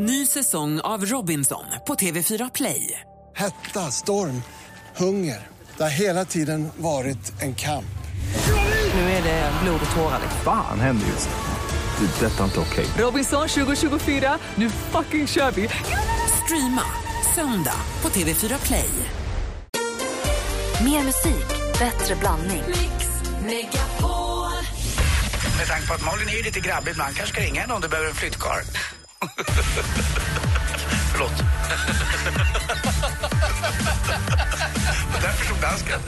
Ny säsong av Robinson på TV4 Play. Hetta, storm, hunger. Det har hela tiden varit en kamp. Nu är det blod och tårar. Fan händer just nu. Det. Detta är inte okej. Robinson 2024, nu fucking kör vi! Streama söndag på TV4 Play. Mer musik, bättre blandning. Med tanke på att Malin är lite grabbig ibland kanske ska ringa henne om du behöver en flyttkarl. Förlåt. Där förstod dansken.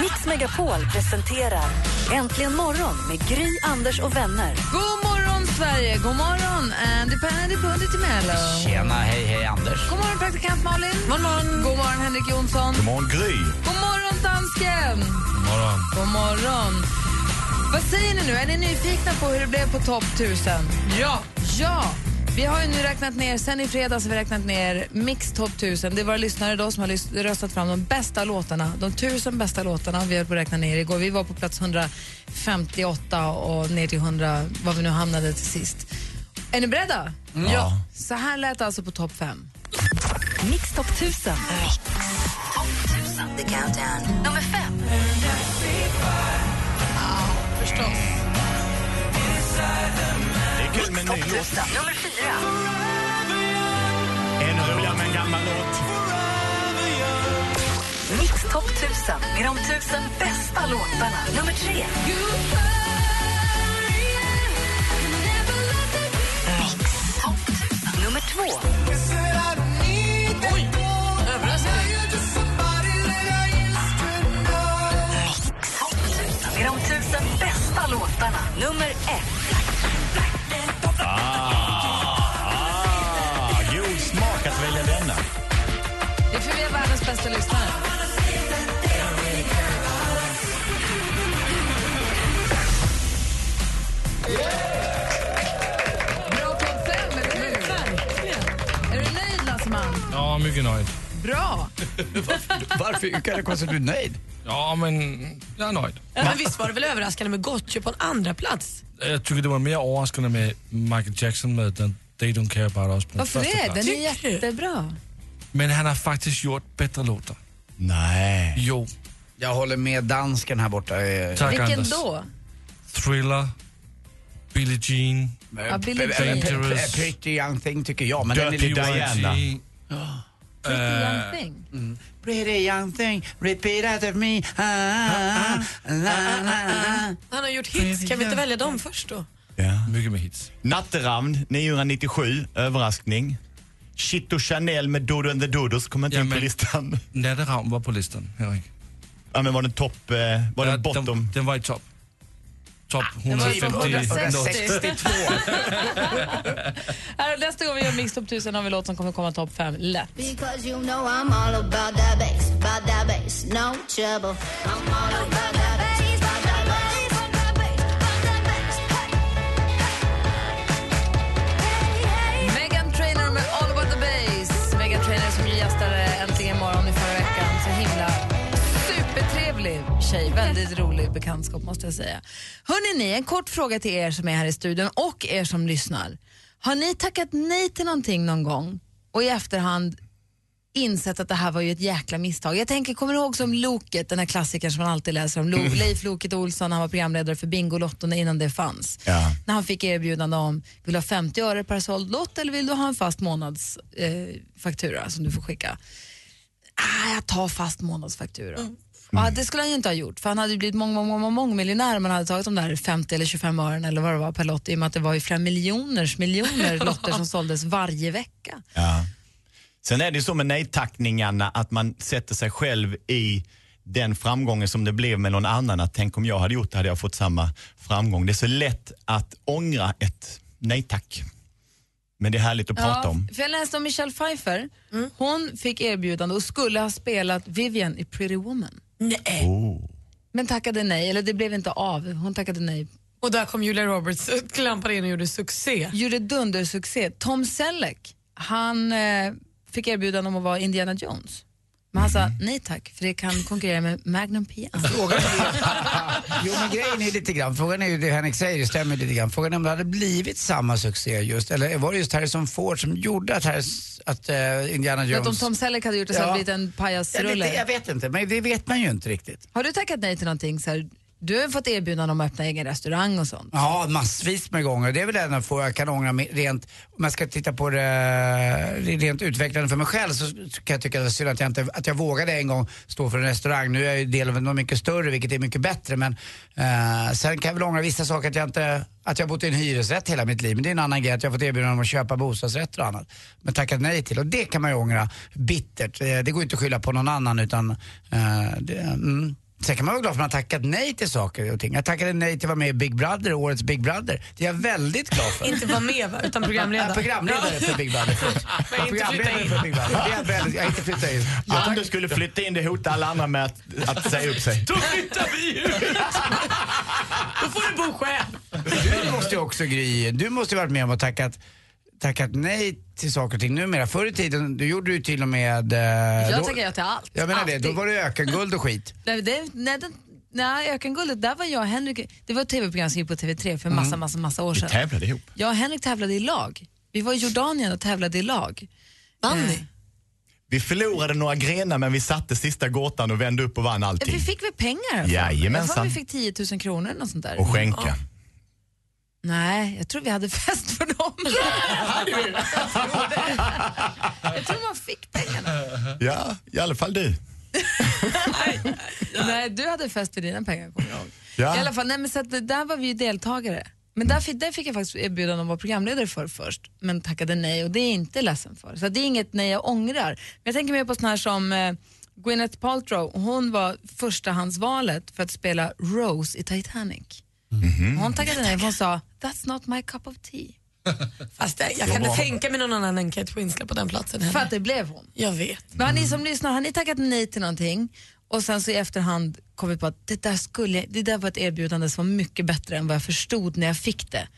Mix Megapol presenterar Äntligen morgon med Gry, Anders och vänner. God morgon, Sverige! God morgon, Andy Pandy Pundy Timello. Tjena, hej, hej Anders. God morgon, praktikant Malin. God morgon, God morgon Henrik Jonsson. God morgon Gry. God morgon, dansken. God morgon. God morgon. Vad säger ni nu? Är ni nyfikna på hur det blev på topp 1000? Ja. Ja. Vi har ju nu räknat ner, sen i fredags har vi räknat ner Mix Top 1000. Det är våra lyssnare då som har röstat fram de bästa låtarna, de tusen bästa låtarna. Vi höll på att räkna ner igår. Vi var på plats 158 och ner till 100, var vi nu hamnade till sist. Är ni beredda? Ja. Så här lät det alltså på topp 5. Mix Top 1000. Mix Top 1000. The Countdown. Nummer fem. Förstås. Kul med en ny låt. Nummer fyra. Ännu roligare med en gammal låt. Mix Top 1000 med de tusen bästa låtarna. Nummer tre. Mix Top 1000. Nummer två. Mycket nöjd. Bra. Varför? Hur kan det komma sig att du är nöjd? Ja, men jag är nöjd. Men visst var det väl överraskande med Gotye på en andra plats? Jag tycker det var mer överraskande med Michael Jackson med den They Don't Care About Us på Varför första det? plats. Den är jättebra. Men han har faktiskt gjort bättre låtar. Nej. Jo, Jag håller med dansken här borta. Eh, tack Vilken Anders. då? Thriller, Billie Jean, Ja, Billie Jean. p- Pretty young thing tycker jag, men den är Dirty lite... Diana. YG. Pretty Eh, young thing. Pretty young thing, repeat after me. Ah, ah, ah. Han har gjort hits, kan vi inte välja dem först då? Ja. Mycket med hits. Natteravn 997, överraskning. Chito Chanel med Dodo and the Dodos kom inte Ja, in på listan. Natteravn var på listan, Henrik. Ja, men var den topp, eh, var Ja, den bottom? Den, den var i topp. Topp var i 150. topp 160. 62. Här, nästa gång vi gör Mix Top 1000 har vi låt som kommer komma topp fem lätt. Because you know tjej. Väldigt rolig bekantskap måste jag säga. Hörrni, ni, en kort fråga till er som är här i studion och er som lyssnar. Har ni tackat nej till någonting någon gång och i efterhand insett att det här var ju ett jäkla misstag. Jag tänker, kommer ni ihåg som Loket, den här klassikern som man alltid läser om, Lo Leif Loket Olsson, han var programledare för Bingolotto innan det fanns. Ja. När han fick erbjudande om, vill du ha 50 öre per såld lott eller vill du ha en fast månadsfaktura eh, som du får skicka? Ah, jag tar fast månadsfaktura. Ja, det skulle han ju inte ha gjort, för han hade ju blivit mång, mång, mång, mång miljonär om han hade tagit de där 50 eller 25 ören eller vad det var per lott, i och med att det var ju flera miljoners miljoner lotter som såldes varje vecka. Ja. Sen är det ju så med nej-tackningarna att man sätter sig själv i den framgången som det blev med någon annan. Att tänk om jag hade gjort det hade jag fått samma framgång. Det är så lätt att ångra ett nej tack. Men det är härligt att prata om. För jag läste om Michelle Pfeiffer. Hon fick erbjudande och skulle ha spelat Vivian i Pretty Woman. Nej. Oh. Men tackade nej, eller det blev inte av. Hon tackade nej. Och där kom Julia Roberts, eh, klampade in och gjorde succé. Gjorde dundersuccé. Tom Selleck, han eh, fick erbjudande om att vara Indiana Jones. Men han sa nej tack, för det kan konkurrera med Magnum PA. Frågan är jo men grejen är lite grann, frågan är ju det Henrik säger, det stämmer lite grann. Frågan är om det hade blivit samma succé just, eller var det just Harrison Ford som gjorde att, Harris, att eh, Indiana För att om Jones... Tom Selleck hade gjort det så hade det blivit en pajasrulle. vet, jag vet inte, men det vet man ju inte riktigt. Har du tackat nej till någonting? Så här, du har fått erbjudande om att öppna egen restaurang och sånt. Ja, massvis med gånger. Det är väl det enda få jag kan ångra mig rent, om jag ska titta på det eh, rent utvecklande för mig själv så kan jag tycka att det var synd att jag, inte, att jag vågade en gång stå för en restaurang. Nu är jag ju del av något mycket större vilket är mycket bättre men eh, sen kan jag väl ångra vissa saker att jag inte, att jag har bott i en hyresrätt hela mitt liv. Men det är en annan grej att jag har fått erbjudande om att köpa bostadsrätter och annat. Men tackat nej till och det kan man ju ångra bittert. Eh, det går inte att skylla på någon annan utan eh, det, mm. Sen kan man vara glad för att man har tackat nej till saker och ting. Jag tackade nej till att vara med i Big Brother, årets Big Brother. Det är jag väldigt glad för. Inte vara med va, utan programledare. Ja, programledare för Big Brother. Men inte flytta in. för Big Brother. Det är jag väldigt, jag inte flyttat in. Om du skulle flytta in, det hotar alla andra med att, att säga upp sig. Då flyttar vi ut! Då får du bo själv. Du måste ju också Gry, du måste ju varit med om att tackat tackat nej till saker och ting numera. Förr i tiden, du gjorde ju till och med... eh, Jag då- tackar ja till allt. Jag menar det, då Alltid. var det ökenguld och skit. Nej, det, nej, den, nej, Ökenguldet, där var jag och Henrik, det var ett tv-program som gick på TV3 för massa, massa, massa år Vi sedan. tävlade ihop. Jag och Henrik tävlade i lag. Vi var i Jordanien och tävlade i lag. Vann Eh, ni? Vi förlorade några grenar men vi satte sista gåtan och vände upp och vann allting. Vi fick väl pengar? Jajamensan. Jag tror vi fick 10 000 kronor eller något sånt där. Och skänka. Nej, jag tror vi hade fest för dem. jag tror man fick pengarna. Ja, i alla fall du. Nej, du hade fest för dina pengar kommer jag ihåg. Ja. I alla fall, nej, men så att, där var vi ju deltagare. Men där fick, där fick jag faktiskt erbjudande om att vara programledare för först, men tackade nej och det är jag inte ledsen för. Så det är inget nej jag ångrar. Men jag tänker mer på såna här som eh, Gwyneth Paltrow, hon var förstahandsvalet för att spela Rose i Titanic. Hon tackade nej hon sa, that's not my cup of tea. Fast det, jag kan inte tänka mig någon annan än Kate Winslet på den platsen För heller. att det blev hon. Jag vet. Men har ni som lyssnar, har ni tackat nej till någonting och sen så i efterhand kommit på att det där, skulle, det där var ett erbjudande som var mycket bättre än vad jag förstod när jag fick det.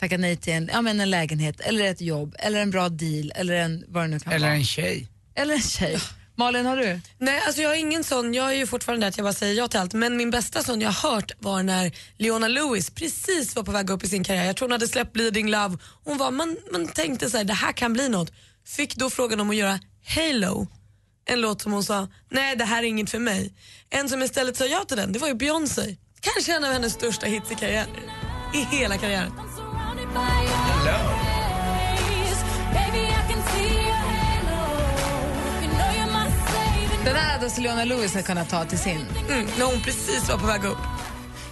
Tackat nej till en, ja, men en lägenhet, eller ett jobb, eller en bra deal, eller en, vad det nu kan Eller vara. en tjej. Eller en tjej. Malin, har du? Nej, alltså jag har ingen sån, jag är ju fortfarande där att jag bara säger ja till allt. Men min bästa sån jag har hört var när Leona Lewis precis var på väg upp i sin karriär. Jag tror hon hade släppt Bleeding Love. Hon var, man, man tänkte så här, det här kan bli något. Fick då frågan om att göra Halo. En låt som hon sa, nej det här är inget för mig. En som istället sa ja till den, det var ju Beyoncé. Kanske en av hennes största hits i karriären. I hela karriären. Den här hade Leona Lewis kunnat ta till sin. Mm, när hon precis var på väg upp.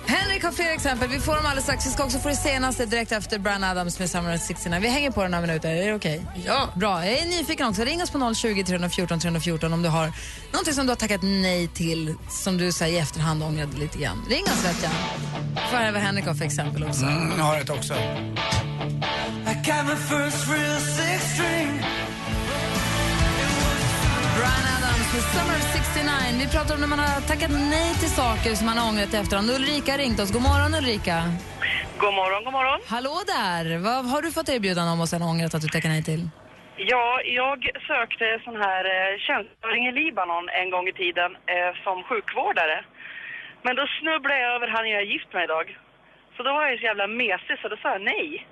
Henrik har fler exempel. Vi får dem alldeles strax. Vi ska också få det senaste direkt efter Brian Adams med Summer of 69. Vi hänger på några minuter. Är det okej? Ja. Bra. Jag är nyfiken också. Ring oss på 020 314 314 om du har någonting som du har tackat nej till som du säger i efterhand ångrade lite grann. Ring oss rätt gärna. Får höra vad Henrik har för exempel också. Mm, jag har ett också. Brian Summer of 69. Vi pratar om när man har tackat nej till saker som man har ångrat i efterhand. Ulrika har ringt oss. God morgon Ulrika. God morgon, god morgon. Hallå där. Vad har du fått erbjudande om och sen ångrat att du tackar nej till? Ja, jag sökte sån här eh, tjänstgöring i Libanon en gång i tiden eh, som sjukvårdare. Men då snubblade jag över han jag är gift med idag. Så då var jag så jävla mesig så då sa jag nej.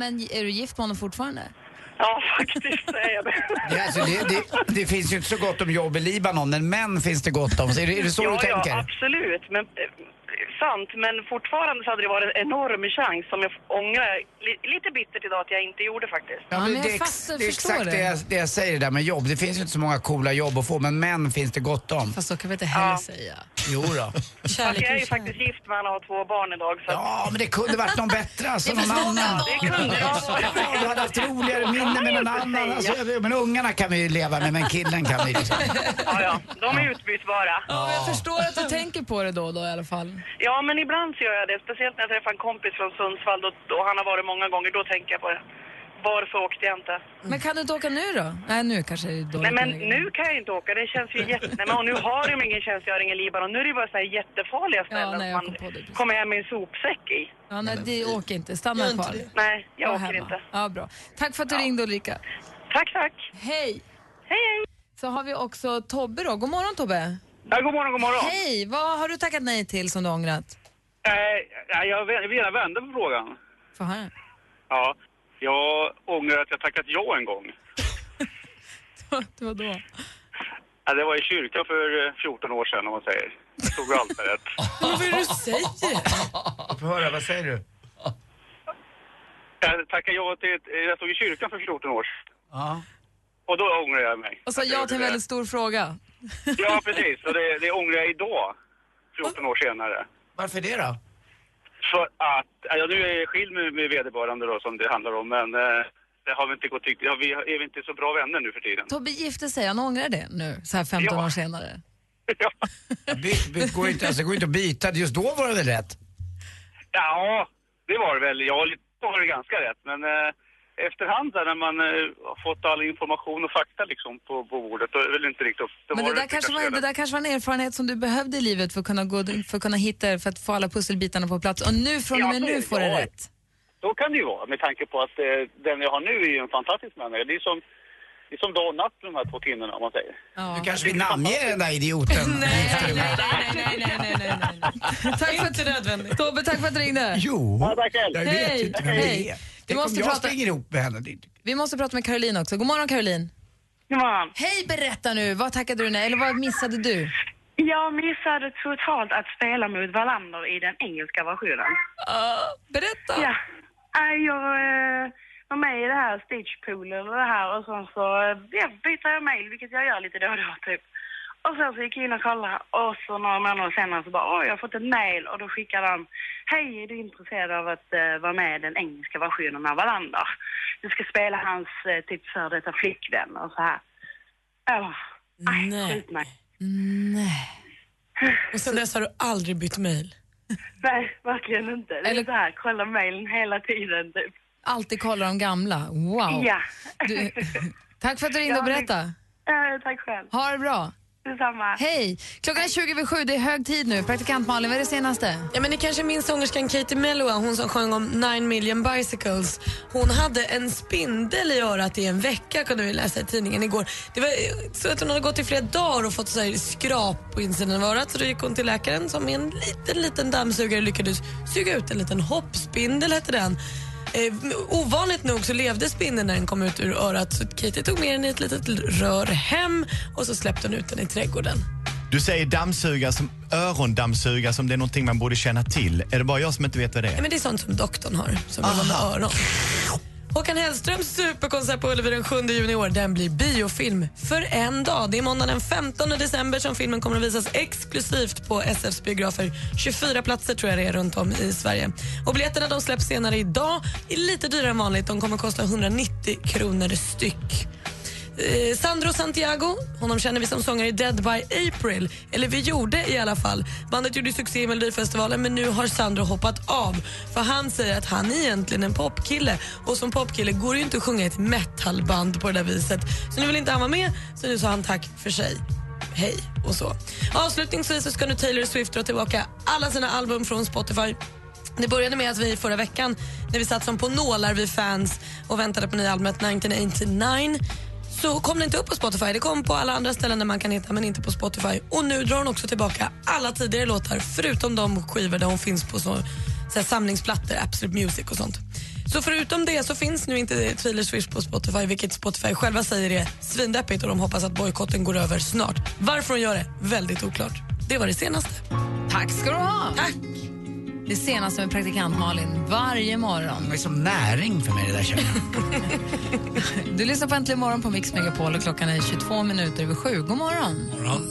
Men är du gift med honom fortfarande? Ja, faktiskt är jag det. Det, alltså, det, det, det finns ju inte så gott om jobb i Libanon, men män finns det gott om. Så är, det, är det så ja, du tänker? Ja, absolut. Men, eh, sant, men fortfarande så hade det varit en enorm chans som jag ångrar li, lite bittert idag att jag inte gjorde faktiskt. Ja, men det, är ex, det är exakt det jag, det jag säger det där med jobb. Det finns ju inte så många coola jobb att få, men män finns det gott om. Fast så kan vi inte heller säga. Jo då. Fast jag är ju faktiskt gift med honom och har två barn idag. Så Ja, men det kunde varit någon bättre alltså, Det någon annan. Det kunde det. Ja, Du hade haft roligare minnen med någon annan. Alltså, men ungarna kan vi ju leva med, men killen kan vi liksom. Ja, ja, de är utbytbara. Ja, jag förstår att du tänker på det då och då i alla fall. Ja, men ibland så gör jag det. Speciellt när jag träffar en kompis från Sundsvall då, och han har varit många gånger. Då tänker jag på det. Varför åkte jag inte? Men kan du inte åka nu då? Nej, nu kanske det är dåligt. Nej, men nu kan jag inte åka. Det känns ju jätte... Nej, men och nu har de ingen tjänstgöring i Libanon. Nu är det bara så här jättefarliga ställen nej, som jag man kom på det, precis. kommer hem med en sopsäck i. Ja, nej, det åker inte. Stanna Gör inte kvar. det. Nej, jag Var åker hemma. inte. Ja, bra. Tack för att du ringde Ulrika. Tack, tack. Hej. Hej, hej. Så har vi också Tobbe då. God morgon Tobbe. Ja, god morgon, god morgon. Hej, vad har du tackat nej till som du ångrat? Eh, ja, jag vill gärna vända på frågan. Få höra. Ja, jag ångrar att jag tackat ja en gång. Det var då. Ja, det var i kyrkan för eh, 14 år sedan om man säger. Jag stod altaret. Vad är det du säger? Få höra, vad säger du? Jag tackade ja till jag stod i kyrkan för 14 år sedan. Ja. Och då ångrar jag mig. Och sa ja till en väldigt stor fråga. Ja, precis. Och det, det ångrar jag idag, 14 år senare. Varför det då? För att, ja, nu är jag skild med, med vederbörande då som det handlar om, men eh, det har vi inte gått ja, vi är vi inte så bra vänner nu för tiden. Tobbe gifte sig, han ångrar det nu, så här 15 Ja. år senare. Byt, byt, går inte, alltså, det går inte att byta, just då var det väl rätt? Ja, det var det väl. Ja, lite var det ganska rätt, men eh, efterhand där när man eh, har fått all information och fakta liksom på, på bordet, då är det väl inte riktigt då Men det där, kanske var, det där kanske var en erfarenhet som du behövde i livet för att kunna, gå, för att kunna hitta, för att få alla pusselbitarna på plats. Och nu från och med Ja, nu det- får det ja. rätt. Då kan det ju vara, med tanke på att eh, den jag har nu är ju en fantastisk människa. Det är som, det är som dag och natt de här två kvinnorna om man säger. Du kanske vill namnge den där idioten? nej, nej, nej, nej, nej, nej, nej, nej. Tack för nödvändigt. Tobbe, tack för att du ringde. Jo, Ja, tack själv. jag Hej. vet inte vem Hej. Vi om måste jag prata- springer ihop med henne. Vi måste prata med Caroline också. God morgon Caroline. God morgon. Hej, berätta nu. Vad tackade du nej, eller vad missade du? Jag missade totalt att spela mot Wallander i den engelska versionen. berätta. Ja. Jag eh, var med i det här Stagepool eller det här och sen så ja, byter jag mail, vilket jag gör lite då och då typ. Och sen så gick jag in och kollade och så några månader senare så bara oj, jag har fått ett mail och då skickade de Hej, är du intresserad av att eh, vara med i den engelska versionen av Wallander? Du ska spela hans eh, typ före detta flickvän och så här. Oh, Nej. skjut mig. Nej. Och sen dess har du aldrig bytt mail. Nej, verkligen inte. Det är Eller- så här, kolla mailen hela tiden typ. Alltid kollar de gamla. Wow. Ja. Du, tack för att du ringde och Ja, berättade. Eh, tack själv. Ha det bra. Detsamma. Hej! Klockan är 20 över 7, det är hög tid nu. Praktikant Malin, vad är det senaste? Ja, men ni kanske minns sångerskan Katie Melua, hon som sjöng om 9 million bicycles. Hon hade en spindel i örat i en vecka kunde vi läsa i tidningen igår. Det var så att hon hade gått i flera dagar och fått så här skrap på insidan av örat. Så då gick hon till läkaren som med en liten, liten dammsugare lyckades suga ut en liten hoppspindel hette den. Eh, ovanligt nog så levde spindeln när den kom ut ur örat så Katie tog med den i ett litet rör hem och så släppte hon ut den i trädgården. Du säger dammsuga som örondammsuga som det är någonting man borde känna till. Är det bara jag som inte vet vad det är? men det är sånt som doktorn har, som jobbar med öron. Håkan Hellströms superkonsert på Ullevi den 7 juni i år, den blir biofilm för en dag. Det är måndag den 15 december som filmen kommer att visas exklusivt på SFs biografer. 24 platser tror jag det är runt om i Sverige. Och biljetterna de släpps senare idag, är lite dyrare än vanligt. De kommer att kosta 190 kronor styck. Eh, Sandro Santiago, honom känner vi som sångare i Dead by April. Eller vi gjorde i alla fall. Bandet gjorde succé i Melodifestivalen men nu har Sandro hoppat av. För han säger att han är egentligen en popkille och som popkille går det ju inte att sjunga i ett metalband på det där viset. Så nu vill inte han vara med, så nu sa han tack för sig. Hej och så. Avslutningsvis så ska nu Taylor Swift dra tillbaka alla sina album från Spotify. Det började med att vi förra veckan när vi satt som på nålar vi fans och väntade på nya albumet 1989 så kom det inte upp på Spotify. Det kom på alla andra ställen där man kan hitta men inte på Spotify. Och nu drar hon också tillbaka alla tidigare låtar förutom de skivor där hon finns på så, så samlingsplattor, Absolute Music och sånt. Så förutom det så finns nu inte Taylor Swift på Spotify vilket Spotify själva säger är svindeppigt och de hoppas att bojkotten går över snart. Varför de gör det? Väldigt oklart. Det var det senaste. Tack ska du ha. Tack. Det senaste med praktikant Malin varje morgon. Det är som näring för mig det där känner jag. Du lyssnar på Äntligen morgon på Mix Megapol och klockan är 22 minuter över sju. God morgon. Cold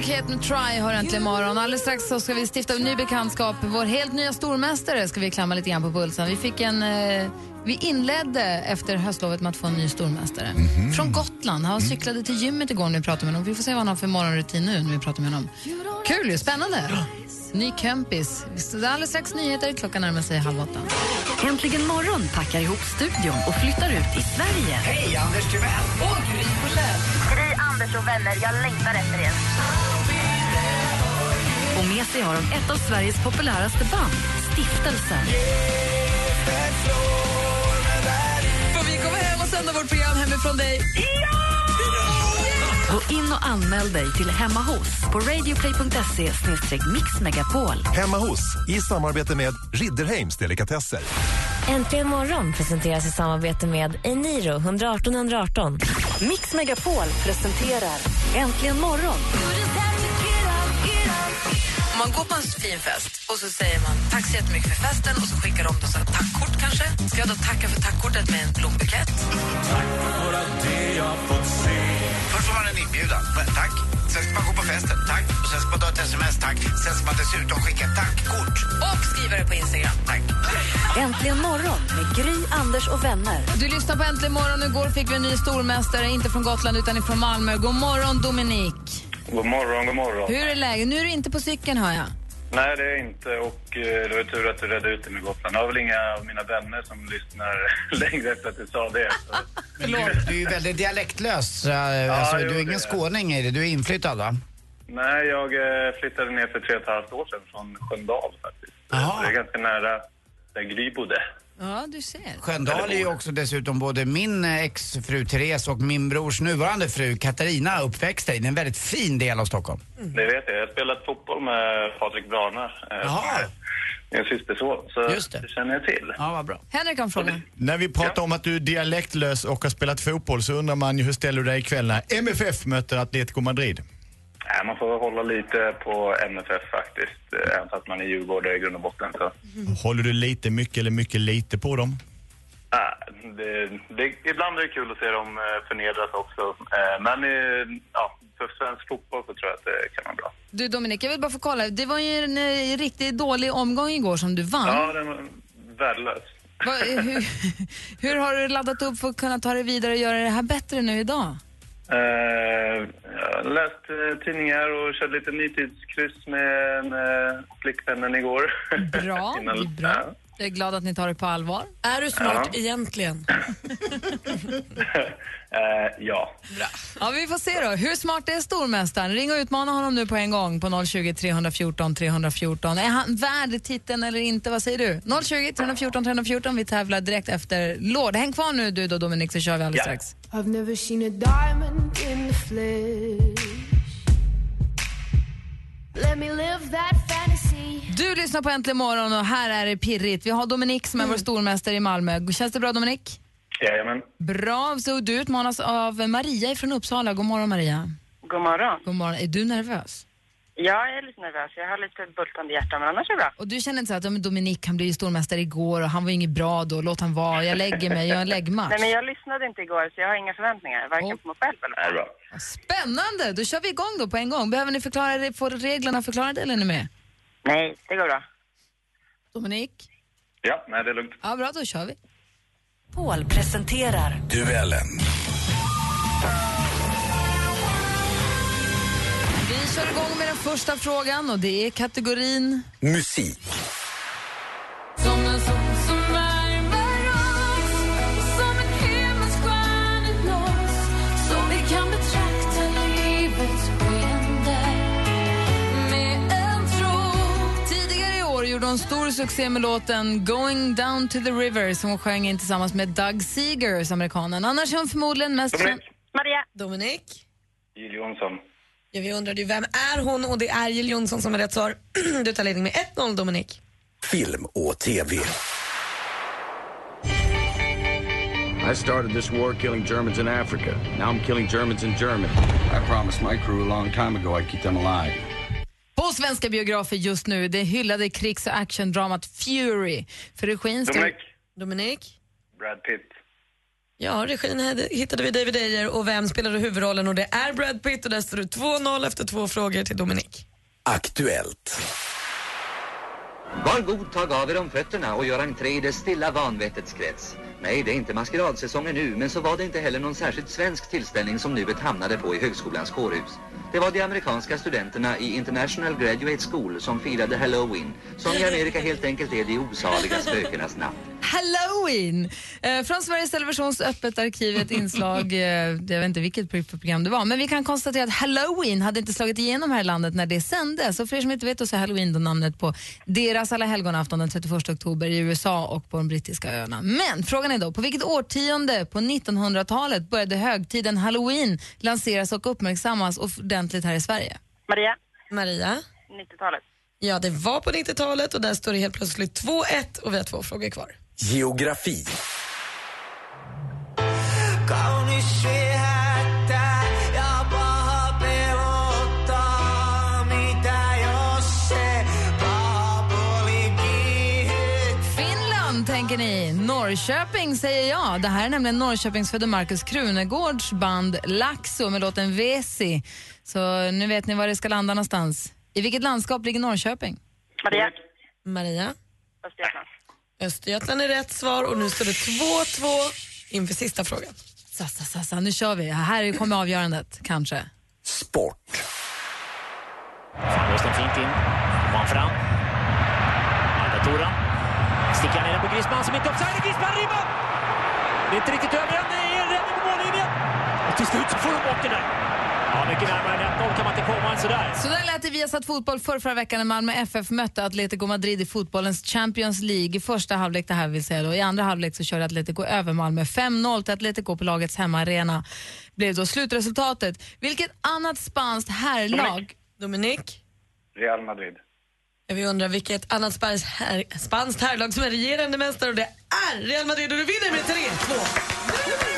Kate med Try har äntligen morgon. Alldeles strax så ska vi stifta ny bekantskap. Vår helt nya stormästare ska vi klamma lite grann på pulsen. Vi fick en... Eh, vi inledde efter höstlovet med att få en ny stormästare. Från Gotland. Han cyklade till gymmet igår när vi pratade med honom. Vi får se vad han har för morgonrutin nu när vi pratar med honom. Kul ju, spännande. Ny kompis. Alldeles strax nyheter. Klockan närmar sig halv åtta. Äntligen morgon packar ihop studion och flyttar ut i Sverige. Hej, Anders Timell! Gry, Anders och vänner, jag längtar efter er. Och med sig har de ett av Sveriges populäraste band, Stiftelsen. Får vi komma hem och sända vårt program hemifrån dig? Gå in och anmäl dig till Hemma hos på radioplay.se mixmegapol. Hemma hos, i samarbete med Ridderheims Delikatesser. Äntligen morgon presenteras i samarbete med Eniro 118 118. Mix Megapol presenterar Äntligen morgon. Om man går på en fin fest och så säger man tack så jättemycket för festen och så skickar de då så tackkort kanske. Ska jag då tacka för tackkortet med en blombukett? Först får man en inbjudan. Tack. Sen ska man gå på festen. Tack. Och sen ska man ta ett sms. Tack. Sen ska man dessutom skicka ett tackkort. Och skriva det på Instagram. Tack. Äntligen morgon med Gry, Anders och vänner. Du lyssnar på Äntligen morgon. Igår fick vi en ny stormästare, inte från Gotland utan från Malmö. God morgon, Dominik. God morgon, god morgon. Hur är läget? Nu är du inte på cykeln, hör jag. Nej, det är jag inte. Och eh, det var tur att du redde ut det med Gotland. Jag har väl inga av mina vänner som lyssnar längre efter att du sa det. Så. Förlåt. Du är ju väldigt dialektlös. eh, alltså, jo, du är ingen det- skåning i det. Du är inflyttad, va? Nej, jag eh, flyttade ner för tre och ett halvt år sedan från Sköndal faktiskt. Så det är ganska nära där Gry bodde. Ja, du ser. Sköndal är ju också dessutom både min eh, exfru Therese och min brors nuvarande fru Katarina uppväxta i. Det är en väldigt fin del av Stockholm. Det vet jag. Jag har spelat fotboll med Patrik Brana. Eh, som är min systerson. Så Just det. det känner jag till. Ja, vad bra. Henrik har en fråga. När vi pratar om att du är dialektlös och har spelat fotboll så undrar man ju hur ställer du dig ikväll när MFF möter Atletico Madrid? Nej, man får hålla lite på MFF faktiskt. eh, Även fast man är djurgårdare i grund och botten. Så. Håller du lite mycket eller mycket lite på dem? Ja, det, det, ibland är det kul att se dem eh, förnedras också. Eh, Men ja, för svensk fotboll så tror jag att det kan vara bra. Du Dominik, jag vill bara få kolla. Det var ju en riktigt dålig omgång igår som du vann. Ja, den var värdelös. Va, hur, hur har du laddat upp för att kunna ta dig vidare och göra det här bättre nu idag? Eh, jag har läst eh, tidningar och körde lite nitidskryss med, med flickvännen igår. Bra, Innan- det är bra. Jag är glad att ni tar det på allvar. Är du smart Ja. egentligen? Eh, ja. Ja, vi får se då. Hur smart är stormästaren? Ring och utmana honom nu på en gång på 020 314 314. Är han värd titeln eller inte? Vad säger du? 020 314 314. Vi tävlar direkt efter Lord. Häng kvar nu du då Dominik så kör vi alldeles Ja. strax. I've never seen a diamond in the flesh. Let me live that fantasy. Du lyssnar på Äntligen morgon och här är det pirrigt. Vi har Dominik som är vår stormästare i Malmö. Känns det bra Dominik? Jajamän. Bra, så du utmanas av Maria från Uppsala. God morgon Maria. God morgon. God morgon. Är du nervös? Ja, jag är lite nervös. Jag har lite bultande hjärta, men annars är det bra. Och du känner inte så att ja, Dominik han blev ju stormästare igår och han var ju inget bra då, låt han vara, jag lägger mig, jag har en läggmatch. Nej, men jag lyssnade inte igår, så jag har inga förväntningar. Varken på mig själv eller bra. Spännande! Då kör vi igång då på en gång. Behöver ni förklara, få reglerna förklarade eller är ni med? Nej, det går bra. Dominik? Ja, nej det är lugnt. Ja, bra, då kör vi. Paul presenterar Duellen. Vi kör igång med den första frågan och det är kategorin Musik. Gjorde hon stor succé med låten Going down to the river som hon sjöng in tillsammans med Doug Seegers, amerikanen. Annars är hon förmodligen mest känd... Maria. Dominik? Jill Johnson. Ja, vi undrade ju vem är hon och det är Jill Johnson som är rätt svar. Du tar ledning med 1-0 Dominik. Film och TV. I started this war killing Germans in Africa. Now I'm killing Germans in Germany. I promised my crew a long time ago I'd keep them alive. På svenska biografer just nu, det hyllade krigs och actiondramat Fury. För regin står... Dominik. Dominik? Brad Pitt. Ja, regin hittade vi David Ayer och vem spelade huvudrollen och det är Brad Pitt och där står det 2-0 efter två frågor till Dominik. Aktuellt. Var god tag av er om fötterna och gör entré i det stilla vanvettets krets. Nej, det är inte maskeradsäsongen nu, men så var det inte heller någon särskilt svensk tillställning som nuet hamnade på i högskolans kårhus. Det var de amerikanska studenterna i International Graduate School som firade Halloween, som i Amerika helt enkelt är de osaliga spökenas natt. Halloween. Eh, från Sveriges Televisions Öppet arkiv, ett inslag, eh, jag vet inte vilket program det var, men vi kan konstatera att Halloween hade inte slagit igenom här i landet när det sändes. Och för er som inte vet så är Halloween då namnet på deras alla helgonafton den 31 oktober i USA och på de brittiska öarna. Men frågan är då, på vilket årtionde på 1900-talet började högtiden Halloween lanseras och uppmärksammas ordentligt här i Sverige? Maria, Maria? 90-talet. Ja, det var på 90-talet och där står det helt plötsligt 2-1 och vi har två frågor kvar. Geografi. Finland tänker ni. Norrköping säger jag. Det här är nämligen Norrköpingsfödde Markus Krunegårds band Laxo med låten Vesi. Så nu vet ni var det ska landa någonstans. I vilket landskap ligger Norrköping? Maria. Maria? Östergötland. Östergötland är rätt svar och nu står det 2-2 inför sista frågan. Sassa, sassa, nu kör vi. Här kommer avgörandet, kanske. Sport. Rösten fint in. Kommer han fram. Arda Tora. Sticker in den på Griezmann som inte offside. Griezmann ribban! Det är inte riktigt över än. Det är en räddning på mållinjen. Och till slut så får de bort den där. Ja, mycket närmare än 1-0 kan man inte komma än sådär. Så där lät det via satt fotboll för förra veckan när Malmö FF mötte Atletico Madrid i fotbollens Champions League. I första halvlek det här vill säga då. I andra halvlek så körde Atletico över Malmö. 5-0 till Atletico på lagets hemmaarena blev då slutresultatet. Vilket annat spanskt herrlag... Dominik? Real Madrid. Jag vill undra vilket annat spanskt, här, spanskt herrlag som är regerande mästare och det är Real Madrid och du vinner med 3-2.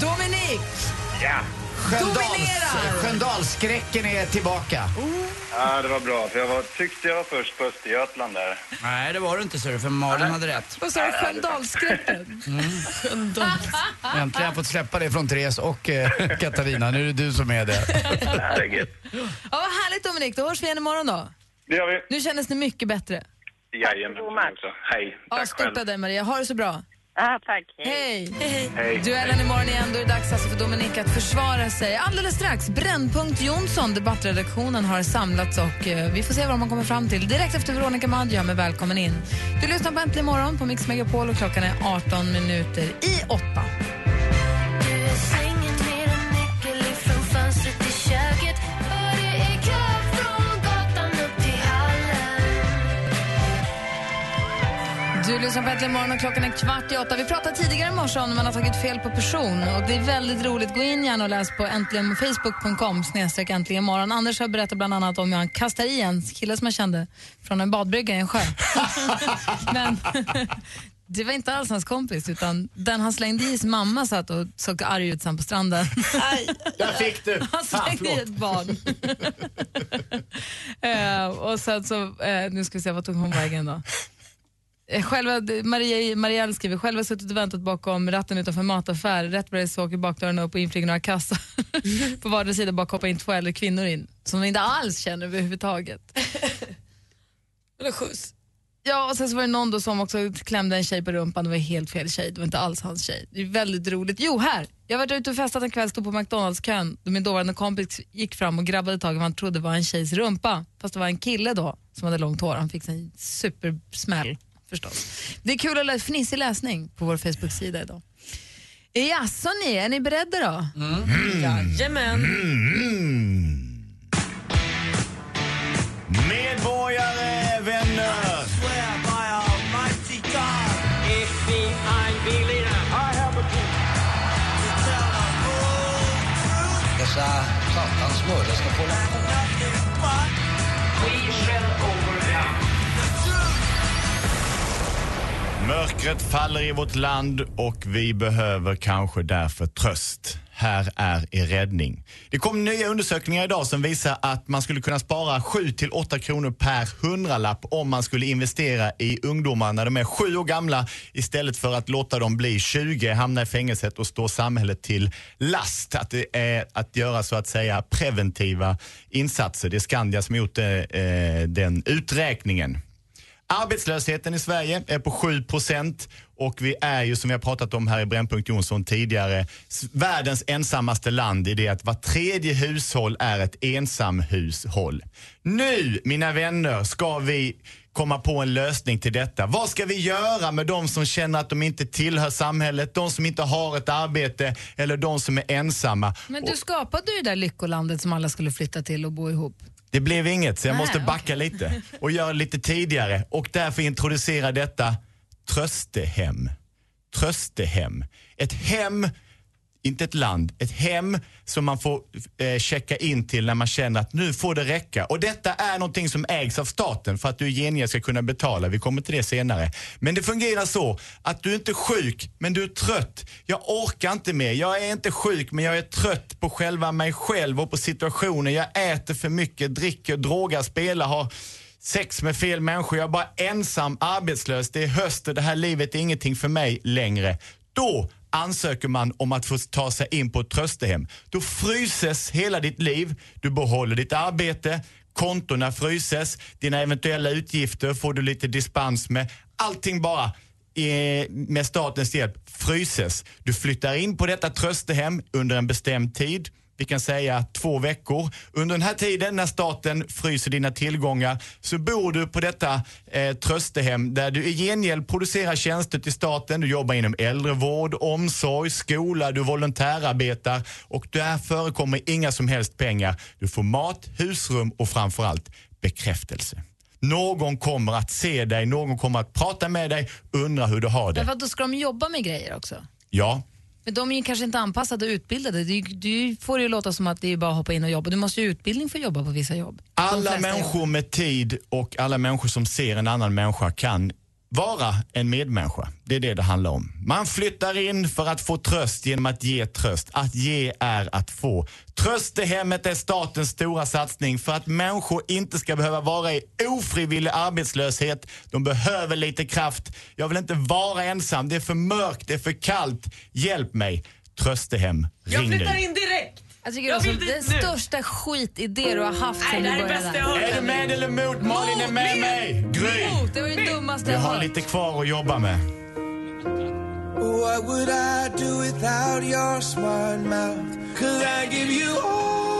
Dominik! Ja. Dominerar! Sköndalsskräcken är tillbaka. Ja, det var bra. För jag var, tyckte jag var först på Östergötland där. Nej, det var du inte, ser För Malin hade rätt. Vad sa du? Sköndalsskräcken? Sköndals. Äntligen har jag fått släppa det från Therese och eh, Katarina. Nu är det du som är det. Herregud. Ja, vad härligt Dominik, då hörs vi igen imorgon då. Det gör vi. Nu kändes det mycket bättre. Jajamän. Hej. Ja, Tack själv. stort av dig Maria, ha det så bra. Ah, tack. Hej! Hej. Duellen imorgon igen, då är det dags alltså för Dominik att försvara sig. Alldeles strax, Brännpunkt Jonsson, debattredaktionen har samlats och eh, vi får se vad man kommer fram till. Direkt efter Veronica Maggio med Välkommen in. Du lyssnar på Äntligen morgon på Mix Megapol och klockan är 18 minuter i 8. Du lyssnar på Äntligen morgon och klockan är kvart i åtta. Vi pratade tidigare i morse om när man har tagit fel på person. Och Det är väldigt roligt. Gå in gärna och läs på äntligen, facebook.com snedstreck äntligen morgon. Anders har berättat bland annat om hur han kastade i en kille som jag kände från en badbrygga i en sjö. Men det var inte alls hans kompis utan den han slängde i sin mamma satt och såg arg ut sen på stranden. Där fick du! Han slängde i ett barn. Eh, och sen så, eh, nu ska vi se, vad tog hon vägen då? Eh, Själva, Maria, Marielle skriver, själva suttit och väntat bakom ratten utanför mataffär. Rätt vad det så åker bakdörren upp och inflyger några kassar. På vardera sida bara hoppa in två äldre kvinnor in som de inte alls känner överhuvudtaget. Eller skjuts. Ja, och sen så var det någon då som också klämde en tjej på rumpan. Det var helt fel tjej, det var inte alls hans tjej. Det är väldigt roligt. Jo, här! Jag var ute och festat en kväll, stod på McDonalds-kön. Då Min dåvarande kompis gick fram och grabbade tag i vad han trodde var en tjejs rumpa. Fast det var en kille då som hade långt hår. Han fick en supersmäll förstås. Det är kul att läsa fnissig läsning på vår Facebook-sida idag. Jaså ni, är ni beredda då? Mm. Jajamän. Medborgare, vänner. Dessa satans mördare ska få Mörkret faller i vårt land och vi behöver kanske därför tröst. Här är er räddning. Det kom nya undersökningar idag som visar att man skulle kunna spara 7-8 kronor per hundralapp om man skulle investera i ungdomar när de är sju år gamla istället för att låta dem bli 20, hamna i fängelset och stå samhället till last. Att det är att göra så att säga preventiva insatser. Det är Skandia som har gjort eh, eh den uträkningen. Arbetslösheten i Sverige är på 7% och vi är ju som vi har pratat om här i Brännpunkt Jonsson tidigare, världens ensammaste land i det att var tredje hushåll är ett ensamhushåll. Nu, mina vänner, ska vi komma på en lösning till detta. Vad ska vi göra med de som känner att de inte tillhör samhället, de som inte har ett arbete eller de som är ensamma? Men du skapade ju det där lyckolandet som alla skulle flytta till och bo ihop. Det blev inget, så jag Nej, måste backa lite och göra lite tidigare och därför introducera detta tröstehem. Tröstehem. Ett hem, inte ett land, ett hem som man får eh, checka in till när man känner att nu får det räcka. Och detta är någonting som ägs av staten för att du i gengäld ska kunna betala. Vi kommer till det senare. Men det fungerar så att du är inte sjuk, men du är trött. Jag orkar inte mer. Jag är inte sjuk, men jag är trött på själva mig själv och på situationen. Jag äter för mycket, dricker, drogar, spelar, har sex med fel människor. Jag är bara ensam, arbetslös. Det är höst och det här livet är ingenting för mig längre. Då ansöker man om att få ta sig in på ett tröstehem. Då fryses hela ditt liv. Du behåller ditt arbete, kontona fryses, dina eventuella utgifter får du lite dispens med. Allting bara eh, med statens hjälp fryses. Du flyttar in på detta tröstehem under en bestämd tid. Vi kan säga två veckor. Under den här tiden när staten fryser dina tillgångar så bor du på detta eh, tröstehem där du i gengäld producerar tjänster till staten. Du jobbar inom äldrevård, omsorg, skola, du volontärarbetar och där förekommer inga som helst pengar. Du får mat, husrum och framförallt bekräftelse. Någon kommer att se dig, någon kommer att prata med dig, undra hur du har det. Därför att då ska de jobba med grejer också. Ja, Men de är ju kanske inte anpassade och utbildade. Du, du får ju låta som att det är bara att hoppa in och jobba. Du måste ju ha utbildning för att jobba på vissa jobb. Alla människor med tid och alla människor som ser en annan människa kan vara en medmänniska. Det är det det handlar om. Man flyttar in för att få tröst genom att ge tröst. Att ge är att få. Tröstehemmet är statens stora satsning för att människor inte ska behöva vara i ofrivillig arbetslöshet. De behöver lite kraft. Jag vill inte vara ensam. Det är för mörkt, det är för kallt. Hjälp mig. Tröstehem, ring nu. in direkt. Jag tycker Jag det är vill den dit nu. största skitidé du har haft sen det du det började. bästa jag har hört. Är du med eller emot? Malin är med mig. Gry. Mot, det var ju det dummaste Vi jag har hört. lite kvar att jobba med. What would I do without your smart mouth? Could I give you all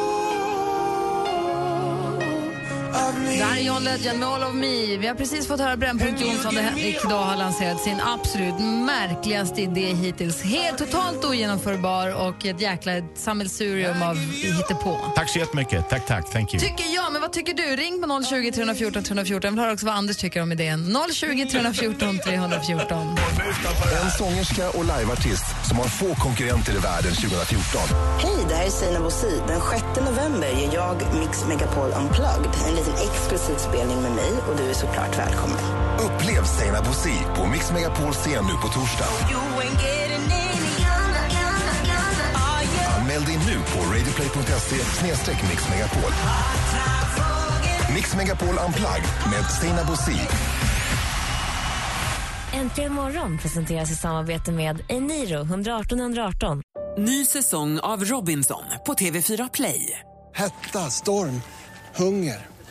Det här är John Legend med All of Me. Vi har precis fått höra Brännpunkt Jonsson där Henrik idag har lanserat sin absolut märkligaste idé hittills. Helt totalt ogenomförbar och ett jäkla sammelsurium av hittepå. Tack så jättemycket. Tack, tack. Thank you. Tycker jag, men vad tycker du? Ring på 020 314 314. Jag vill höra också vad Anders tycker om idén. 020 314 314. En sångerska och liveartist som har få konkurrenter i världen 2014. Hej, det här är Sina Bosi. Den 6 november ger jag Mix Megapol Unplugged. En liten exklusiv spelning med mig och du är såklart välkommen. Upplev Stina Bosi på Mix Megapol scen nu på torsdag. Anmäl dig nu på radioplay.se mixmegapol. Mix Megapol Unplugged med Stina Bosi. Äntligen morgon presenteras i samarbete med Eniro 118 118. Ny säsong av Robinson på TV4 Play. Hetta, storm, hunger.